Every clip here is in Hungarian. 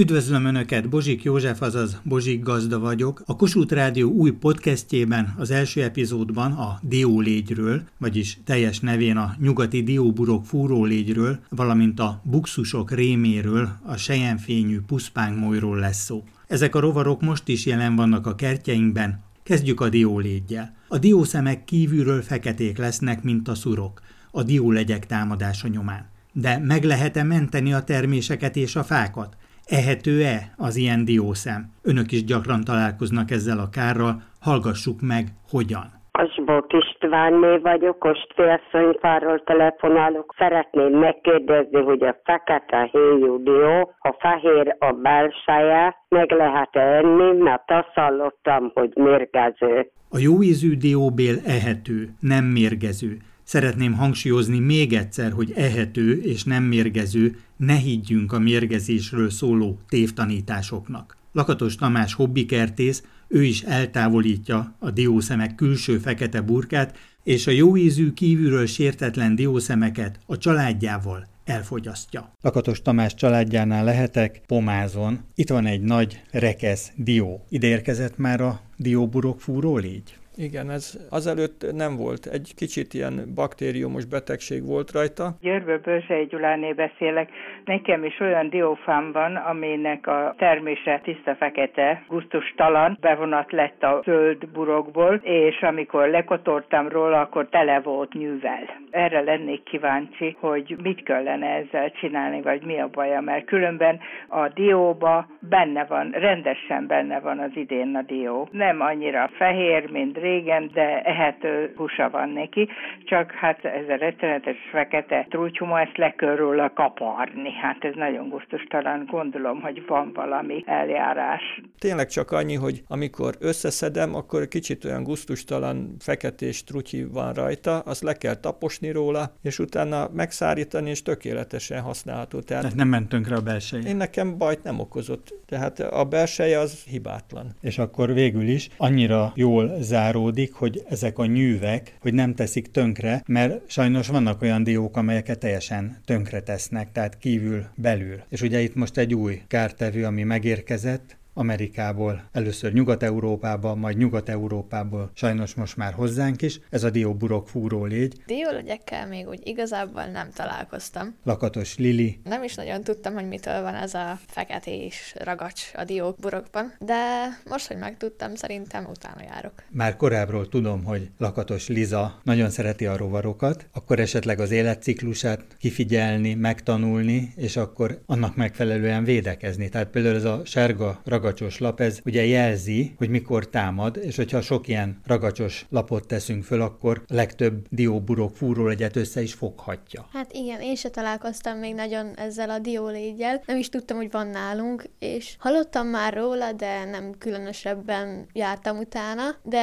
Üdvözlöm Önöket, Bozsik József, azaz Bozsik Gazda vagyok. A Kossuth Rádió új podcastjében az első epizódban a diólégyről, vagyis teljes nevén a nyugati dióburok fúrólégyről, valamint a buxusok réméről, a sejenfényű puszpángmolyról lesz szó. Ezek a rovarok most is jelen vannak a kertjeinkben, Kezdjük a diólégyel. A diószemek kívülről feketék lesznek, mint a szurok, a diólegyek támadása nyomán. De meg lehet-e menteni a terméseket és a fákat? Ehető-e az ilyen diószem? Önök is gyakran találkoznak ezzel a kárral, hallgassuk meg, hogyan. Asbók Istvánné vagyok, Ostfélszonyfáról telefonálok. Szeretném megkérdezni, hogy a fekete héjú dió, ha fehér a belseje, meg lehet -e enni, mert azt hallottam, hogy mérgező. A jóízű dióbél ehető, nem mérgező. Szeretném hangsúlyozni még egyszer, hogy ehető és nem mérgező, ne higgyünk a mérgezésről szóló tévtanításoknak. Lakatos Tamás hobbikertész, ő is eltávolítja a diószemek külső fekete burkát, és a jóízű kívülről sértetlen diószemeket a családjával elfogyasztja. Lakatos Tamás családjánál lehetek, Pomázon. Itt van egy nagy rekesz dió. Ide érkezett már a dióburok fúró légy? Igen, ez azelőtt nem volt. Egy kicsit ilyen baktériumos betegség volt rajta. Győrből Börzsei Gyuláné beszélek. Nekem is olyan diófám van, aminek a termése tiszta fekete, gusztustalan, bevonat lett a zöld burokból, és amikor lekotortam róla, akkor tele volt nyűvel. Erre lennék kíváncsi, hogy mit kellene ezzel csinálni, vagy mi a baja, mert különben a dióba benne van, rendesen benne van az idén a dió. Nem annyira fehér, mint régen, de ehető húsa van neki, csak hát ez a rettenetes fekete trúcsuma, ezt le kell róla kaparni. Hát ez nagyon gusztustalan, gondolom, hogy van valami eljárás. Tényleg csak annyi, hogy amikor összeszedem, akkor kicsit olyan gusztustalan feketés trutyi van rajta, azt le kell taposni róla, és utána megszárítani, és tökéletesen használható. Tehát, Tehát nem ment tönkre a belseje. Én nekem bajt nem okozott. Tehát a belseje az hibátlan. És akkor végül is annyira jól záró záródik, hogy ezek a nyűvek, hogy nem teszik tönkre, mert sajnos vannak olyan diók, amelyeket teljesen tönkre tesznek, tehát kívül belül. És ugye itt most egy új kártevő, ami megérkezett, Amerikából, először Nyugat-Európába, majd Nyugat-Európából, sajnos most már hozzánk is, ez a dióburok fúró légy. Diólegyekkel még úgy igazából nem találkoztam. Lakatos Lili. Nem is nagyon tudtam, hogy mitől van ez a feketés ragacs a dióburokban, de most, hogy megtudtam, szerintem utána járok. Már korábbról tudom, hogy Lakatos Liza nagyon szereti a rovarokat, akkor esetleg az életciklusát kifigyelni, megtanulni, és akkor annak megfelelően védekezni. Tehát például ez a sárga ragacsos lap, ez ugye jelzi, hogy mikor támad, és hogyha sok ilyen ragacsos lapot teszünk föl, akkor a legtöbb dióburok fúrólegyet össze is foghatja. Hát igen, én se találkoztam még nagyon ezzel a diólégyel, nem is tudtam, hogy van nálunk, és hallottam már róla, de nem különösebben jártam utána, de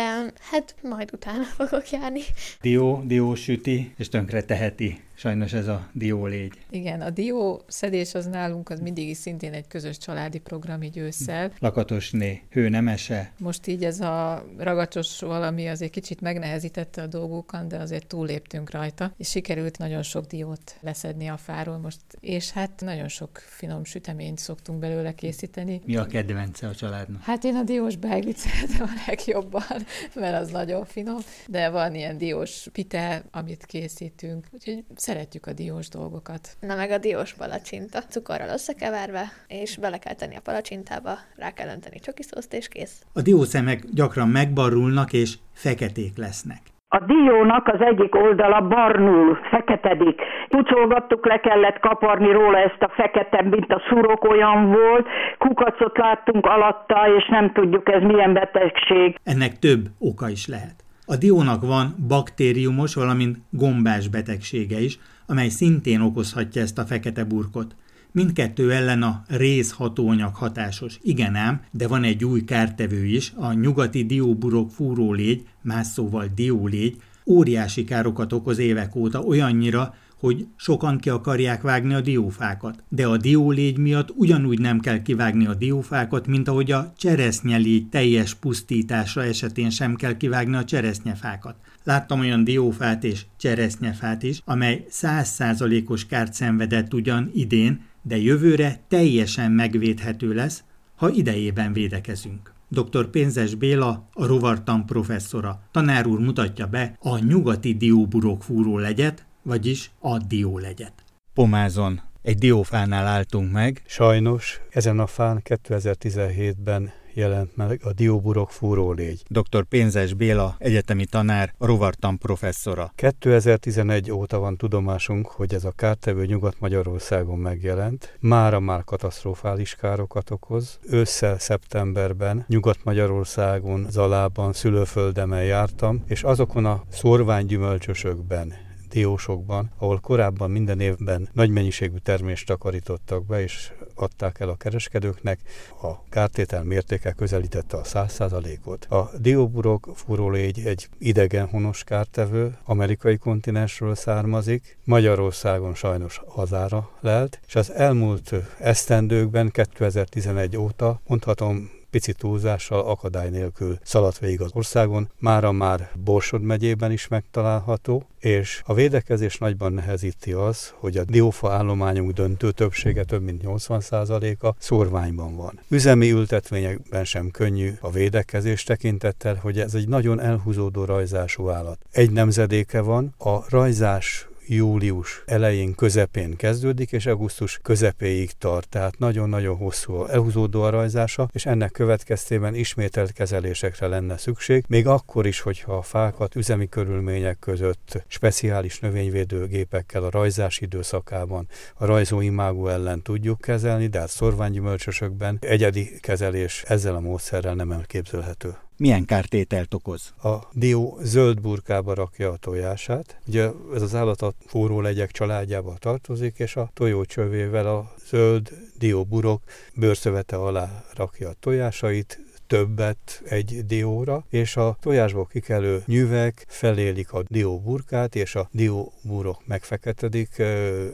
hát majd utána fogok járni. Dió, dió süti, és tönkre teheti sajnos ez a diólégy. Igen, a dió szedés az nálunk az mindig is szintén egy közös családi program így ősszel. Lakatosné, hőnemese. Most így ez a ragacsos valami azért kicsit megnehezítette a dolgokat, de azért túléptünk rajta, és sikerült nagyon sok diót leszedni a fáról most, és hát nagyon sok finom süteményt szoktunk belőle készíteni. Mi a kedvence a családnak? Hát én a diós beiglit szeretem a legjobban, mert az nagyon finom, de van ilyen diós pite, amit készítünk, úgyhogy Szeretjük a diós dolgokat. Na meg a diós palacsinta. Cukorral összekeverve, és bele kell tenni a palacsintába, rá kell önteni csokiszószt, és kész. A diószemek gyakran megbarulnak, és feketék lesznek. A diónak az egyik oldala barnul, feketedik. Pucolgattuk, le kellett kaparni róla ezt a fekete, mint a szurok olyan volt. Kukacot láttunk alatta, és nem tudjuk ez milyen betegség. Ennek több oka is lehet. A diónak van baktériumos, valamint gombás betegsége is, amely szintén okozhatja ezt a fekete burkot. Mindkettő ellen a rézhatóanyag hatásos. Igen ám, de van egy új kártevő is, a nyugati dióburok fúrólégy, más szóval diólégy, óriási károkat okoz évek óta olyannyira, hogy sokan ki akarják vágni a diófákat. De a diólégy miatt ugyanúgy nem kell kivágni a diófákat, mint ahogy a cseresznyelégy teljes pusztítása esetén sem kell kivágni a cseresznyefákat. Láttam olyan diófát és cseresznyefát is, amely százszázalékos kárt szenvedett ugyan idén, de jövőre teljesen megvédhető lesz, ha idejében védekezünk. Dr. Pénzes Béla, a rovartan professzora. Tanár úr mutatja be a nyugati dióburok fúró legyet, vagyis a diólegyet. Pomázon egy diófánál álltunk meg. Sajnos ezen a fán 2017-ben jelent meg a dióburok fúrólégy. Dr. Pénzes Béla, egyetemi tanár, rovartan professzora. 2011 óta van tudomásunk, hogy ez a kártevő Nyugat-Magyarországon megjelent. Mára már katasztrofális károkat okoz. Ősszel, szeptemberben Nyugat-Magyarországon, Zalában, szülőföldemen jártam, és azokon a szorványgyümölcsösökben, diósokban, ahol korábban minden évben nagy mennyiségű termést takarítottak be, és adták el a kereskedőknek, a kártétel mértéke közelítette a 100%-ot. A dióburok furólégy egy idegen honos kártevő, amerikai kontinensről származik, Magyarországon sajnos hazára lelt, és az elmúlt esztendőkben, 2011 óta mondhatom pici túlzással akadály nélkül szaladt végig az országon, mára már Borsod megyében is megtalálható, és a védekezés nagyban nehezíti az, hogy a diófa állományunk döntő többsége, több mint 80%-a szorványban van. Üzemi ültetvényekben sem könnyű a védekezés tekintettel, hogy ez egy nagyon elhúzódó rajzású állat. Egy nemzedéke van, a rajzás július elején, közepén kezdődik, és augusztus közepéig tart, tehát nagyon-nagyon hosszú elhúzódó a rajzása, és ennek következtében ismételt kezelésekre lenne szükség, még akkor is, hogyha a fákat üzemi körülmények között speciális növényvédőgépekkel a rajzás időszakában a rajzó imágó ellen tudjuk kezelni, de hát szorványgyümölcsösökben egyedi kezelés ezzel a módszerrel nem elképzelhető milyen kártételt okoz? A dió zöld burkába rakja a tojását. Ugye ez az állat a forró legyek családjába tartozik, és a tojó csövével a zöld dióburok bőrszövete alá rakja a tojásait, többet egy dióra, és a tojásból kikelő nyüvek felélik a dió burkát, és a dió burok megfeketedik,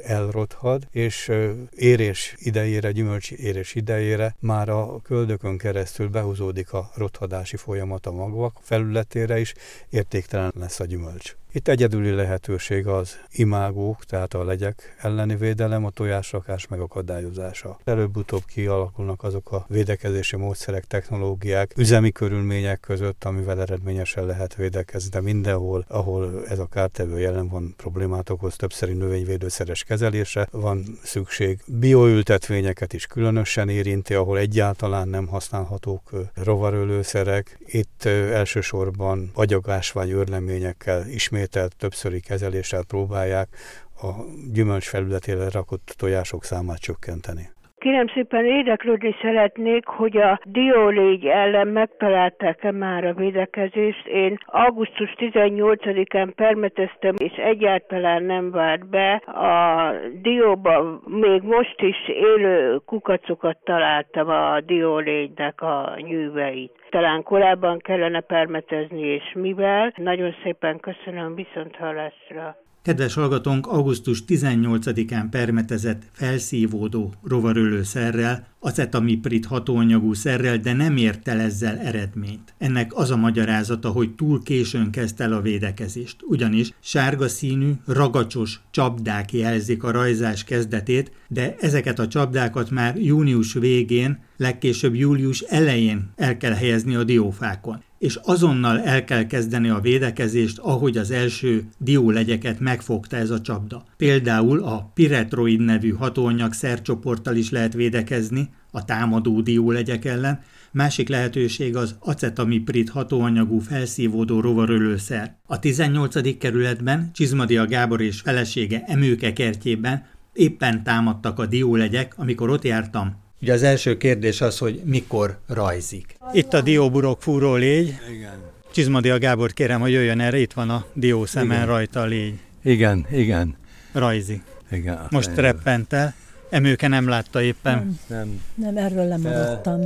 elrothad, és érés idejére, gyümölcs érés idejére már a köldökön keresztül behúzódik a rothadási folyamat a magvak felületére is, értéktelen lesz a gyümölcs. Itt egyedüli lehetőség az imágók, tehát a legyek elleni védelem, a tojásrakás megakadályozása. Előbb-utóbb kialakulnak azok a védekezési módszerek, technológiák, üzemi körülmények között, amivel eredményesen lehet védekezni, de mindenhol, ahol ez a kártevő jelen van, problémát okoz, többszeri növényvédőszeres kezelése van szükség. Bioültetvényeket is különösen érinti, ahol egyáltalán nem használhatók rovarölőszerek. Itt elsősorban agyagásvány őrleményekkel ismét ismételt többszöri kezeléssel próbálják a gyümölcs felületére rakott tojások számát csökkenteni. Kérem szépen érdeklődni szeretnék, hogy a diólégy ellen megtalálták-e már a védekezést. Én augusztus 18-án permeteztem, és egyáltalán nem várt be. A dióba még most is élő kukacokat találtam a diólégynek a nyűveit. Talán korábban kellene permetezni, és mivel. Nagyon szépen köszönöm, viszont hallásra. Kedves hallgatónk, augusztus 18-án permetezett felszívódó rovarölőszerrel, acetamiprid hatóanyagú szerrel, de nem ért el ezzel eredményt. Ennek az a magyarázata, hogy túl későn kezdte el a védekezést, ugyanis sárga színű, ragacsos csapdák jelzik a rajzás kezdetét, de ezeket a csapdákat már június végén, legkésőbb július elején el kell helyezni a diófákon és azonnal el kell kezdeni a védekezést, ahogy az első diólegyeket megfogta ez a csapda. Például a piretroid nevű hatóanyag szercsoporttal is lehet védekezni a támadó diólegyek ellen, másik lehetőség az acetamiprid hatóanyagú felszívódó rovarölőszer. A 18. kerületben Csizmadia Gábor és felesége Emőke kertjében éppen támadtak a diólegyek, amikor ott jártam, Ugye az első kérdés az, hogy mikor rajzik. Itt a dióburok fúró légy. Igen. Csizmadia Gábor kérem, hogy jöjjön erre, itt van a dió szemen igen. rajta a légy. Igen, igen. Rajzi. Igen. Most reppent el. Emőke nem látta éppen. Nem, nem, nem erről lemaradtam.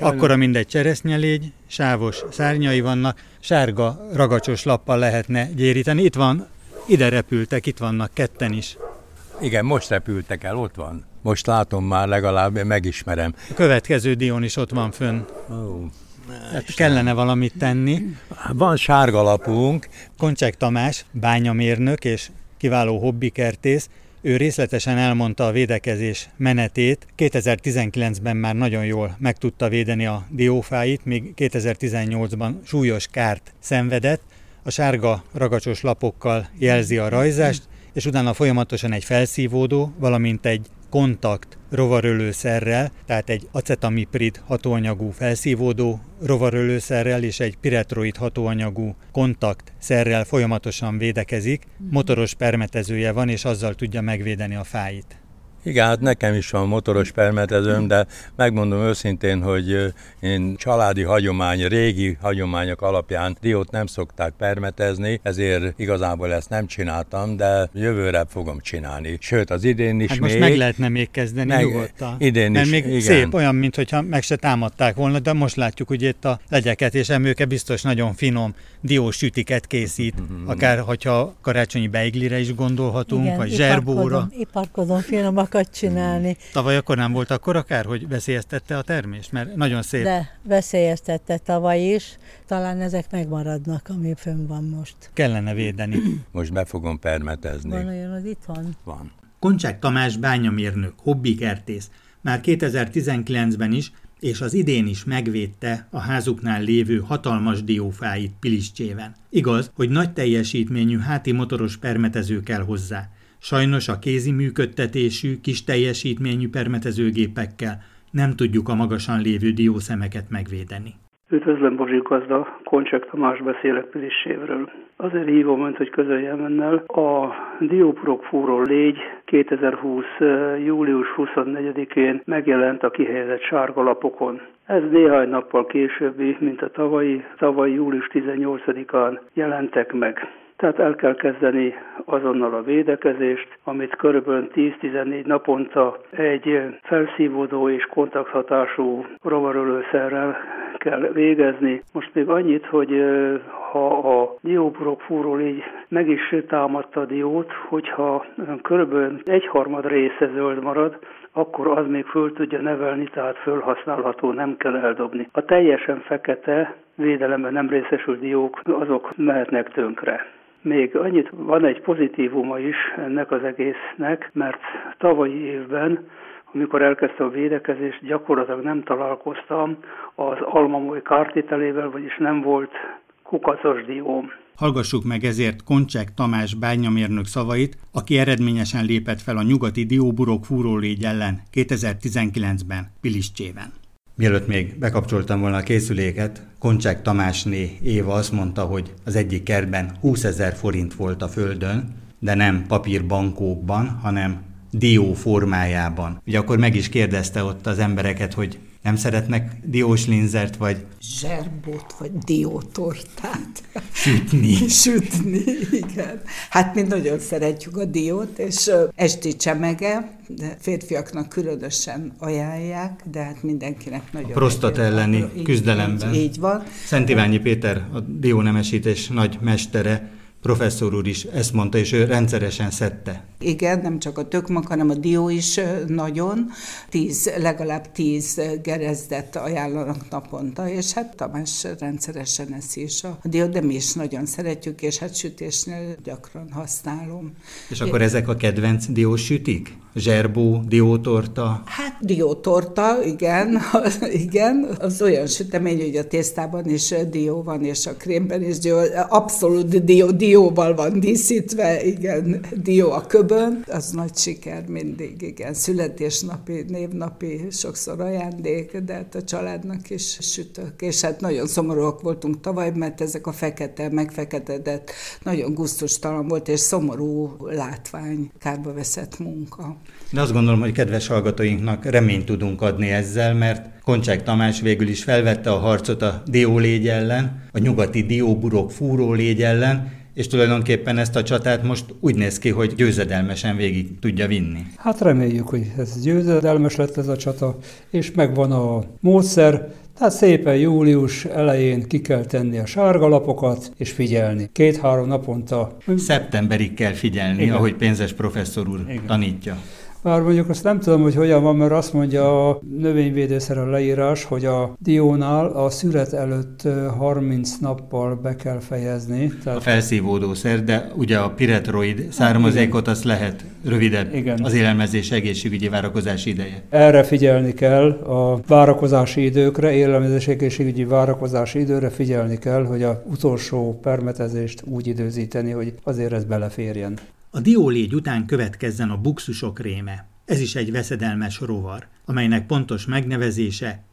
Akkor a mindegy cseresznyelégy, sávos szárnyai vannak, sárga ragacsos lappal lehetne gyéríteni. Itt van, ide repültek, itt vannak ketten is. Igen, most repültek el, ott van. Most látom már legalább, megismerem. A következő dión is ott van fönn. Oh. Hát kellene valamit tenni. Van sárga lapunk. Koncsek Tamás, bányamérnök és kiváló hobbikertész, Ő részletesen elmondta a védekezés menetét. 2019-ben már nagyon jól meg tudta védeni a diófáit, még 2018-ban súlyos kárt szenvedett. A sárga ragacsos lapokkal jelzi a rajzást, és utána folyamatosan egy felszívódó, valamint egy kontakt rovarölőszerrel, tehát egy acetamiprid hatóanyagú felszívódó rovarölőszerrel és egy piretroid hatóanyagú kontakt szerrel folyamatosan védekezik, motoros permetezője van, és azzal tudja megvédeni a fáit. Igen, hát nekem is van motoros permetezőm, de megmondom őszintén, hogy én családi hagyomány, régi hagyományok alapján diót nem szokták permetezni, ezért igazából ezt nem csináltam, de jövőre fogom csinálni. Sőt, az idén is hát még... most meg lehetne még kezdeni meg, nyugodtan. Idén Mert is, még igen. szép, olyan, mintha meg se támadták volna, de most látjuk, hogy itt a legyeket és emőke biztos nagyon finom diós sütiket készít, mm-hmm. akár hogyha karácsonyi beiglire is gondolhatunk, Igen, vagy zserbóra. Iparkodom, iparkodom finomakat csinálni. Tavaly akkor nem volt akkor akár, hogy veszélyeztette a termést? Mert nagyon szép. De veszélyeztette tavaly is. Talán ezek megmaradnak, ami fönn van most. Kellene védeni. Most be fogom permetezni. Van olyan az itthon? Van. Koncsák Tamás bányamérnök, hobbikertész. Már 2019-ben is és az idén is megvédte a házuknál lévő hatalmas diófáit Piliscséven. Igaz, hogy nagy teljesítményű háti motoros permetező kell hozzá. Sajnos a kézi működtetésű, kis teljesítményű permetezőgépekkel nem tudjuk a magasan lévő diószemeket megvédeni. Üdvözlöm Bozsik gazda, Koncsek Tamás beszélek Pilissévről. Azért hívom önt, hogy közöljem önnel. A Diópurok fúró légy 2020. július 24-én megjelent a kihelyezett sárga lapokon. Ez néhány nappal későbbi, mint a tavalyi, tavaly július 18-án jelentek meg. Tehát el kell kezdeni azonnal a védekezést, amit körülbelül 10-14 naponta egy felszívódó és kontakthatású rovarölőszerrel kell végezni. Most még annyit, hogy ha a dióburok fúró légy meg is támadta a diót, hogyha körülbelül egyharmad része zöld marad, akkor az még föl tudja nevelni, tehát fölhasználható, nem kell eldobni. A teljesen fekete védelemben nem részesült diók, azok mehetnek tönkre. Még annyit van egy pozitívuma is ennek az egésznek, mert tavalyi évben, amikor elkezdte a védekezést, gyakorlatilag nem találkoztam az almamoly kártételével, vagyis nem volt kukacos dióm. Hallgassuk meg ezért Koncsek Tamás bányamérnök szavait, aki eredményesen lépett fel a nyugati dióburok fúrólégy ellen 2019-ben Piliscséven. Mielőtt még bekapcsoltam volna a készüléket, Koncsák Tamásné Éva azt mondta, hogy az egyik kertben 20 ezer forint volt a földön, de nem papírbankókban, hanem dió formájában. Ugye akkor meg is kérdezte ott az embereket, hogy nem szeretnek diós linzert, vagy... Zserbót, vagy diótortát. Sütni. Sütni, igen. Hát mi nagyon szeretjük a diót, és esti csemege, de férfiaknak különösen ajánlják, de hát mindenkinek nagyon... A prostat elleni így, küzdelemben. Így, így van. Szent Iványi Péter, a diónemesítés nagy mestere, professzor úr is ezt mondta, és ő rendszeresen szedte. Igen, nem csak a tökmak, hanem a dió is nagyon. Tíz, legalább tíz gerezdet ajánlanak naponta, és hát Tamás rendszeresen eszi is a dió, de mi is nagyon szeretjük, és hát sütésnél gyakran használom. És akkor ezek a kedvenc diós sütik? Zserbó, diótorta? Hát diótorta, igen, igen. Az olyan sütemény, hogy a tésztában is dió van, és a krémben is dió, abszolút dió, dióval van díszítve, igen, dió a köbön. Az nagy siker mindig, igen. Születésnapi, névnapi, sokszor ajándék, de hát a családnak is sütök. És hát nagyon szomorúak voltunk tavaly, mert ezek a fekete, megfeketedett, nagyon gusztustalan volt, és szomorú látvány, kárba veszett munka. De azt gondolom, hogy kedves hallgatóinknak reményt tudunk adni ezzel, mert Koncsák Tamás végül is felvette a harcot a diólégy ellen, a nyugati dióburok fúrólégy ellen, és tulajdonképpen ezt a csatát most úgy néz ki, hogy győzedelmesen végig tudja vinni. Hát reméljük, hogy ez győzedelmes lett ez a csata, és megvan a módszer, tehát szépen július elején ki kell tenni a sárga lapokat, és figyelni. Két-három naponta. Szeptemberig kell figyelni, Igen. ahogy pénzes professzor úr Igen. tanítja. Bár mondjuk azt nem tudom, hogy hogyan van, mert azt mondja a növényvédőszer a leírás, hogy a diónál a szület előtt 30 nappal be kell fejezni. Tehát... A felszívódószer, de ugye a piretroid származékot azt lehet rövidebb Igen. az élelmezés egészségügyi várakozási ideje. Erre figyelni kell a várakozási időkre, élelmezés egészségügyi várakozási időre figyelni kell, hogy a utolsó permetezést úgy időzíteni, hogy azért ez beleférjen. A diólégy után következzen a buxusok réme. Ez is egy veszedelmes rovar, amelynek pontos megnevezése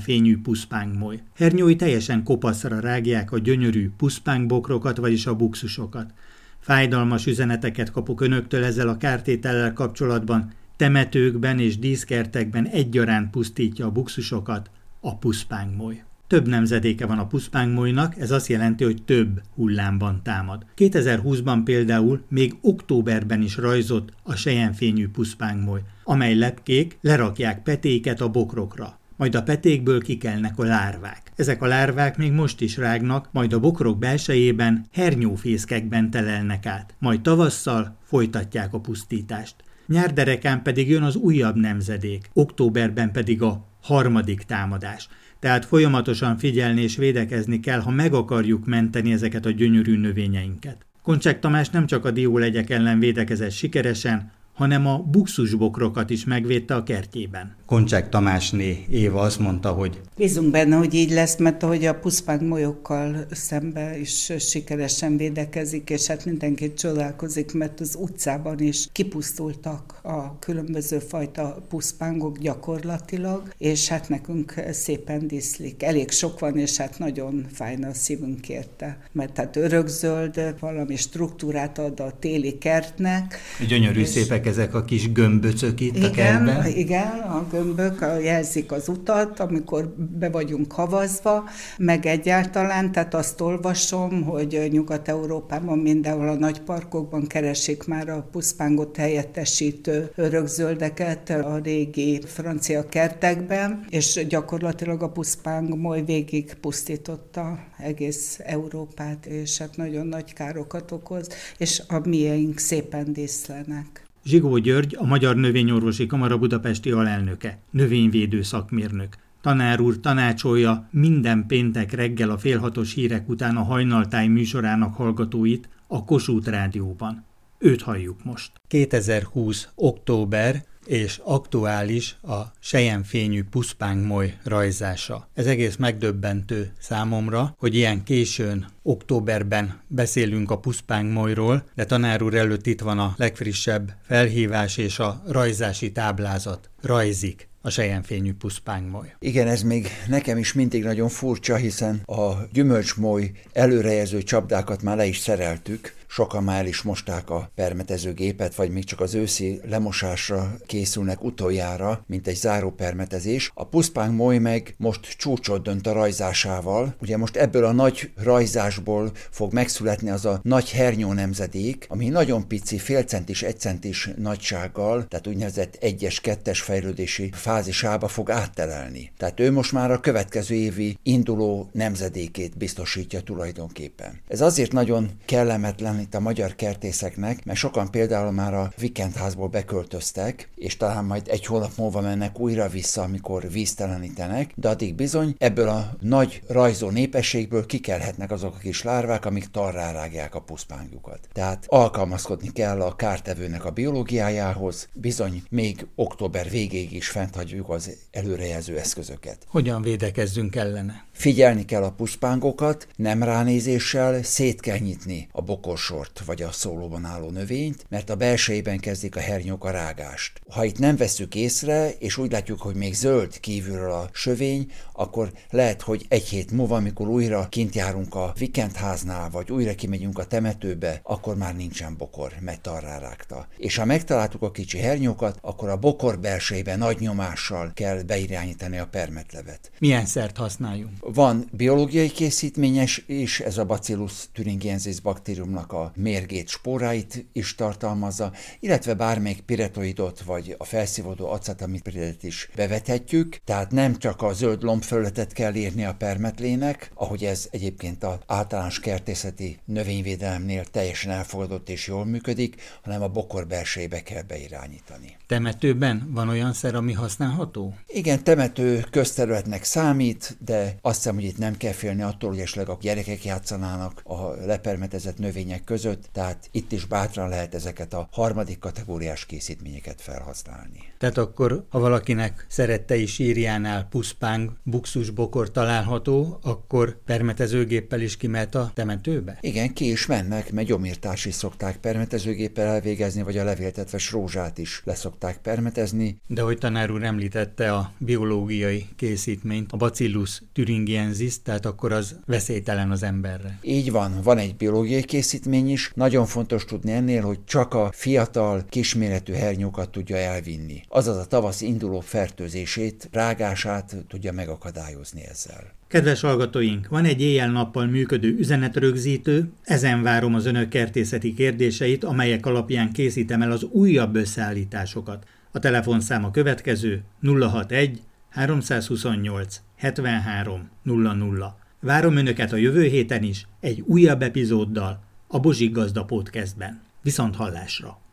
fényű puszpángmoly. Hernyói teljesen kopaszra rágják a gyönyörű puszpángbokrokat, vagyis a buxusokat. Fájdalmas üzeneteket kapok önöktől ezzel a kártétellel kapcsolatban, temetőkben és díszkertekben egyaránt pusztítja a buxusokat a puszpángmoly. Több nemzedéke van a puszpángmolynak, ez azt jelenti, hogy több hullámban támad. 2020-ban például még októberben is rajzott a sejenfényű puszpángmoly, amely lepkék lerakják petéket a bokrokra. Majd a petékből kikelnek a lárvák. Ezek a lárvák még most is rágnak, majd a bokrok belsejében hernyófészkekben telelnek át. Majd tavasszal folytatják a pusztítást. Nyárderekán pedig jön az újabb nemzedék, októberben pedig a harmadik támadás. Tehát folyamatosan figyelni és védekezni kell, ha meg akarjuk menteni ezeket a gyönyörű növényeinket. Koncsek Tamás nem csak a diólegyek ellen védekezett sikeresen, hanem a buxusbokrokat is megvédte a kertjében. Koncsák Tamásné Éva azt mondta, hogy Bízunk benne, hogy így lesz, mert ahogy a puszpánk molyokkal szembe is sikeresen védekezik, és hát mindenki csodálkozik, mert az utcában is kipusztultak a különböző fajta puszpángok gyakorlatilag, és hát nekünk szépen diszlik. Elég sok van, és hát nagyon fájna a szívünk érte, mert hát örökzöld, valami struktúrát ad a téli kertnek. Gyönyörű és... szépek ezek a kis gömböcök itt igen, a kertben. Igen, a gömbök jelzik az utat, amikor be vagyunk havazva, meg egyáltalán, tehát azt olvasom, hogy Nyugat-Európában mindenhol a nagy parkokban keresik már a puszpángot helyettesítő örökzöldeket a régi francia kertekben, és gyakorlatilag a puszpáng moly végig pusztította egész Európát, és hát nagyon nagy károkat okoz, és a miénk szépen díszlenek. Zsigó György, a Magyar Növényorvosi Kamara budapesti alelnöke, növényvédő szakmérnök. Tanár úr tanácsolja minden péntek reggel a félhatos hírek után a hajnaltáj műsorának hallgatóit a Kossuth Rádióban. Őt halljuk most. 2020. október és aktuális a sejemfényű puszpángmoly rajzása. Ez egész megdöbbentő számomra, hogy ilyen későn, októberben beszélünk a puszpángmolyról, de tanár úr előtt itt van a legfrissebb felhívás és a rajzási táblázat. Rajzik a sejemfényű puszpángmoly. Igen, ez még nekem is mindig nagyon furcsa, hiszen a gyümölcsmoly előrejelző csapdákat már le is szereltük, sokan már is mosták a permetezőgépet, vagy még csak az őszi lemosásra készülnek utoljára, mint egy záró permetezés. A puszpánk moly meg most csúcsot dönt a rajzásával. Ugye most ebből a nagy rajzásból fog megszületni az a nagy hernyó nemzedék, ami nagyon pici, félcentis, egycentis nagysággal, tehát úgynevezett egyes, kettes fejlődési fázisába fog áttelelni. Tehát ő most már a következő évi induló nemzedékét biztosítja tulajdonképpen. Ez azért nagyon kellemetlen itt a magyar kertészeknek, mert sokan például már a vikendházból beköltöztek, és talán majd egy hónap múlva mennek újra vissza, amikor víztelenítenek, de addig bizony ebből a nagy rajzó népességből kikelhetnek azok a kis lárvák, amik tarrárágják a puszpángjukat. Tehát alkalmazkodni kell a kártevőnek a biológiájához, bizony még október végéig is fent hagyjuk az előrejelző eszközöket. Hogyan védekezzünk ellene? Figyelni kell a puszpángokat, nem ránézéssel, szét kell nyitni a bokorsort vagy a szólóban álló növényt, mert a belsejében kezdik a hernyók a rágást. Ha itt nem veszük észre, és úgy látjuk, hogy még zöld kívülről a sövény, akkor lehet, hogy egy hét múlva, amikor újra kint járunk a vikendháznál, vagy újra kimegyünk a temetőbe, akkor már nincsen bokor, mert arra rágta. És ha megtaláltuk a kicsi hernyókat, akkor a bokor belsejében nagy nyomással kell beirányítani a permetlevet. Milyen szert használjunk? Van biológiai készítményes is, ez a Bacillus thuringiensis baktériumnak a a mérgét spóráit is tartalmazza, illetve bármelyik piretoidot vagy a felszívódó acetamipridet is bevethetjük, tehát nem csak a zöld lombfölöttet kell írni a permetlének, ahogy ez egyébként az általános kertészeti növényvédelemnél teljesen elfogadott és jól működik, hanem a bokor belsejébe kell beirányítani. Temetőben van olyan szer, ami használható? Igen, temető közterületnek számít, de azt hiszem, hogy itt nem kell félni attól, hogy esetleg a gyerekek játszanának a lepermetezett növények között, tehát itt is bátran lehet ezeket a harmadik kategóriás készítményeket felhasználni. Tehát akkor, ha valakinek szerettei sírjánál puszpáng, buxusbokor található, akkor permetezőgéppel is kimehet a temetőbe? Igen, ki is mennek, mert gyomírtás is szokták permetezőgéppel elvégezni, vagy a levéltetves rózsát is leszokták permetezni. De hogy tanár úr említette a biológiai készítményt, a Bacillus thuringiensis, tehát akkor az veszélytelen az emberre. Így van, van egy biológiai készítmény is. Nagyon fontos tudni ennél, hogy csak a fiatal, kisméretű hernyókat tudja elvinni azaz a tavasz induló fertőzését, rágását tudja megakadályozni ezzel. Kedves hallgatóink, van egy éjjel-nappal működő üzenetrögzítő, ezen várom az önök kertészeti kérdéseit, amelyek alapján készítem el az újabb összeállításokat. A telefonszám a következő 061 328 73 00. Várom önöket a jövő héten is egy újabb epizóddal a Bozsik Gazda Podcastben. Viszont hallásra!